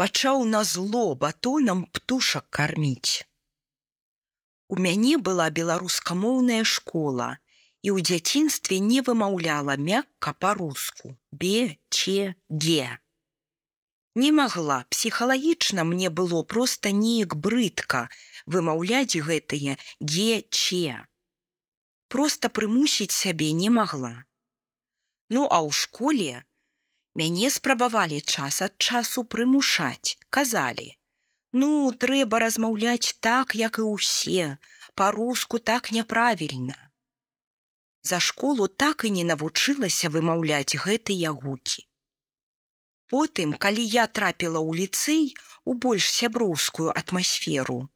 пачаў на зло батонам птушак карміць. У мяне была беларускамоўная школа і ў дзяцінстве не вымаўляла мякка па-руску бе че ге. Не магла псіхалагічна мне было проста неяк брыдка вымаўляць гэтые ге че. Проста прымусіць сябе не магла. Ну а ў школе мяне спрабавалі час ад часу прымушаць, казалі: « Ну, трэба размаўляць так, як і ўсе, па-руску так няправільна. За школу так і не навучылася вымаўляць гэтыя гукі. Потым, калі я трапіла ў ліцэй у больш сяброўскую атмасферу,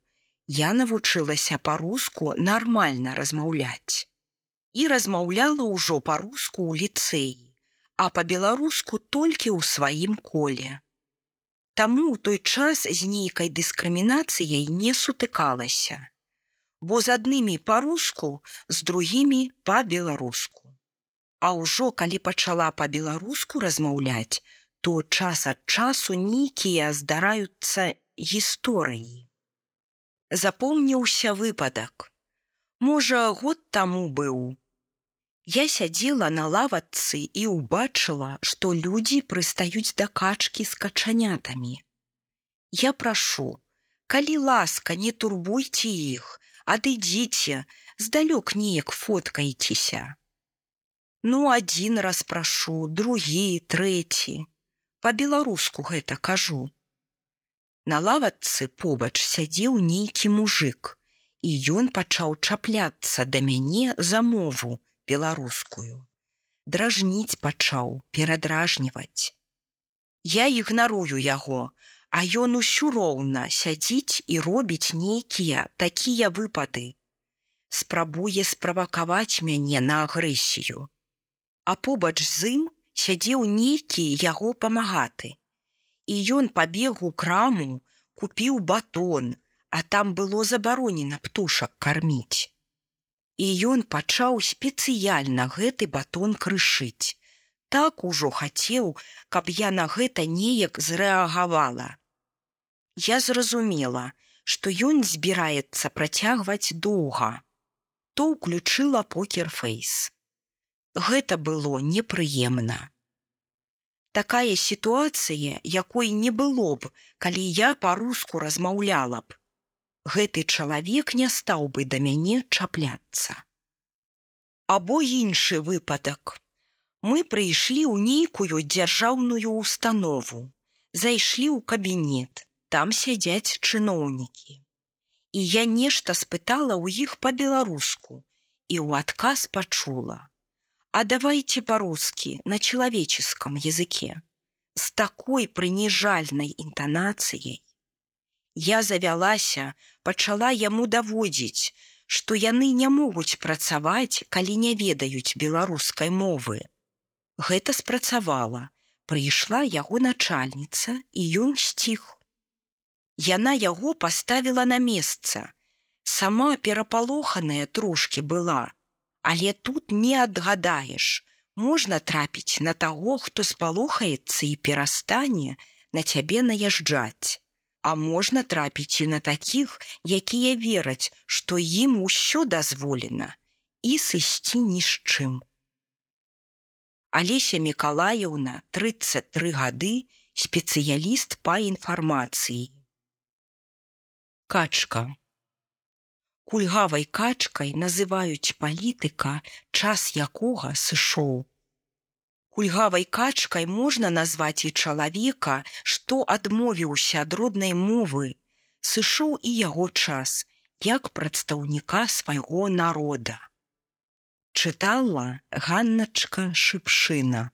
я навучылася па-руску нармальна размаўляць і размаўляла ўжо па-руску ў ліцэі, а па-беларуску толькі ў сваім коле. Таму ў той час з нейкай дыскрымінацыяй не сутыкалася, бо з аднымі па-руску, з другімі па-беларуску. А ўжо калі пачала па-беларуску размаўляць, то час ад часу нейкія здараюцца гісторыі. Запомніўся выпадак. Можа, год таму быў, Я сядзела на лаватцы і ўбачыла, што людзі прыстаюць да качкі з качанятамі. Я прашу, калі ласка, не турбуйце іх, адыдзіце, здалёк неяк фоткайцеся. Ну адзін раз прашу, другі, трэці. Па-беларуску гэта кажу. На лаватцы побач сядзеў нейкі мужик, і ён пачаў чапляцца да мяне за мову, беларускую. Дражніць пачаў перадражніваць. Я ігнарую яго а ён усё роўна сядзіць і робіць нейкія такія выпады. Спрабуе справакаваць мяне на агрэсію. А побач з ім сядзеў нейкі яго памагаты. І ён пабег у краму купіў батон а там было забаронена птушак карміць і ён пачаў спецыяльна гэты батон крышыць. Так ужо хацеў, каб я на гэта неяк зрэагавала. Я зразумела, што ён збіраецца працягваць доўга. То ўключыла покерфейс. Гэта было непрыемна. Такая сітуацыя, якой не было б, калі я па-руску размаўляла б, гэты чалавек не стаў бы да мяне чапляцца. Або іншы выпадак. Мы прыйшлі ў нейкую дзяржаўную установу, зайшлі ў кабінет, там сядзяць чыноўнікі. І я нешта спытала ў іх па-беларуску і ў адказ пачула: « А давайте па-рускі на чалавеческом языке з такой прыніжальнай інтанацыяй Я завялася, пачала яму даводзіць, што яны не могуць працаваць, калі не ведаюць беларускай мовы. Гэта спрацавала. Прыйшла яго начальніца і ён сціх. Яна яго паставіла на месца. Сама перапалоханая трошки была, але тут не адгадаеш. Можна трапіць на таго, хто спалохаецца і перастане на цябе наязджаць а можна трапіць і на такіх, якія вераць, што ім усё дазволена і сысці ні з чым. Алеся Миколаевна 33 гады спецыяліст па інфармацыі. Качка Кульгавай качкай называюць палітыка, час якога сышоў кульгавай качкай можна назваць і чалавека, што адмовіўся ад роднай мовы, сышоў і яго час як прадстаўніка свайго народа. Чытала Ганначка шыпшына.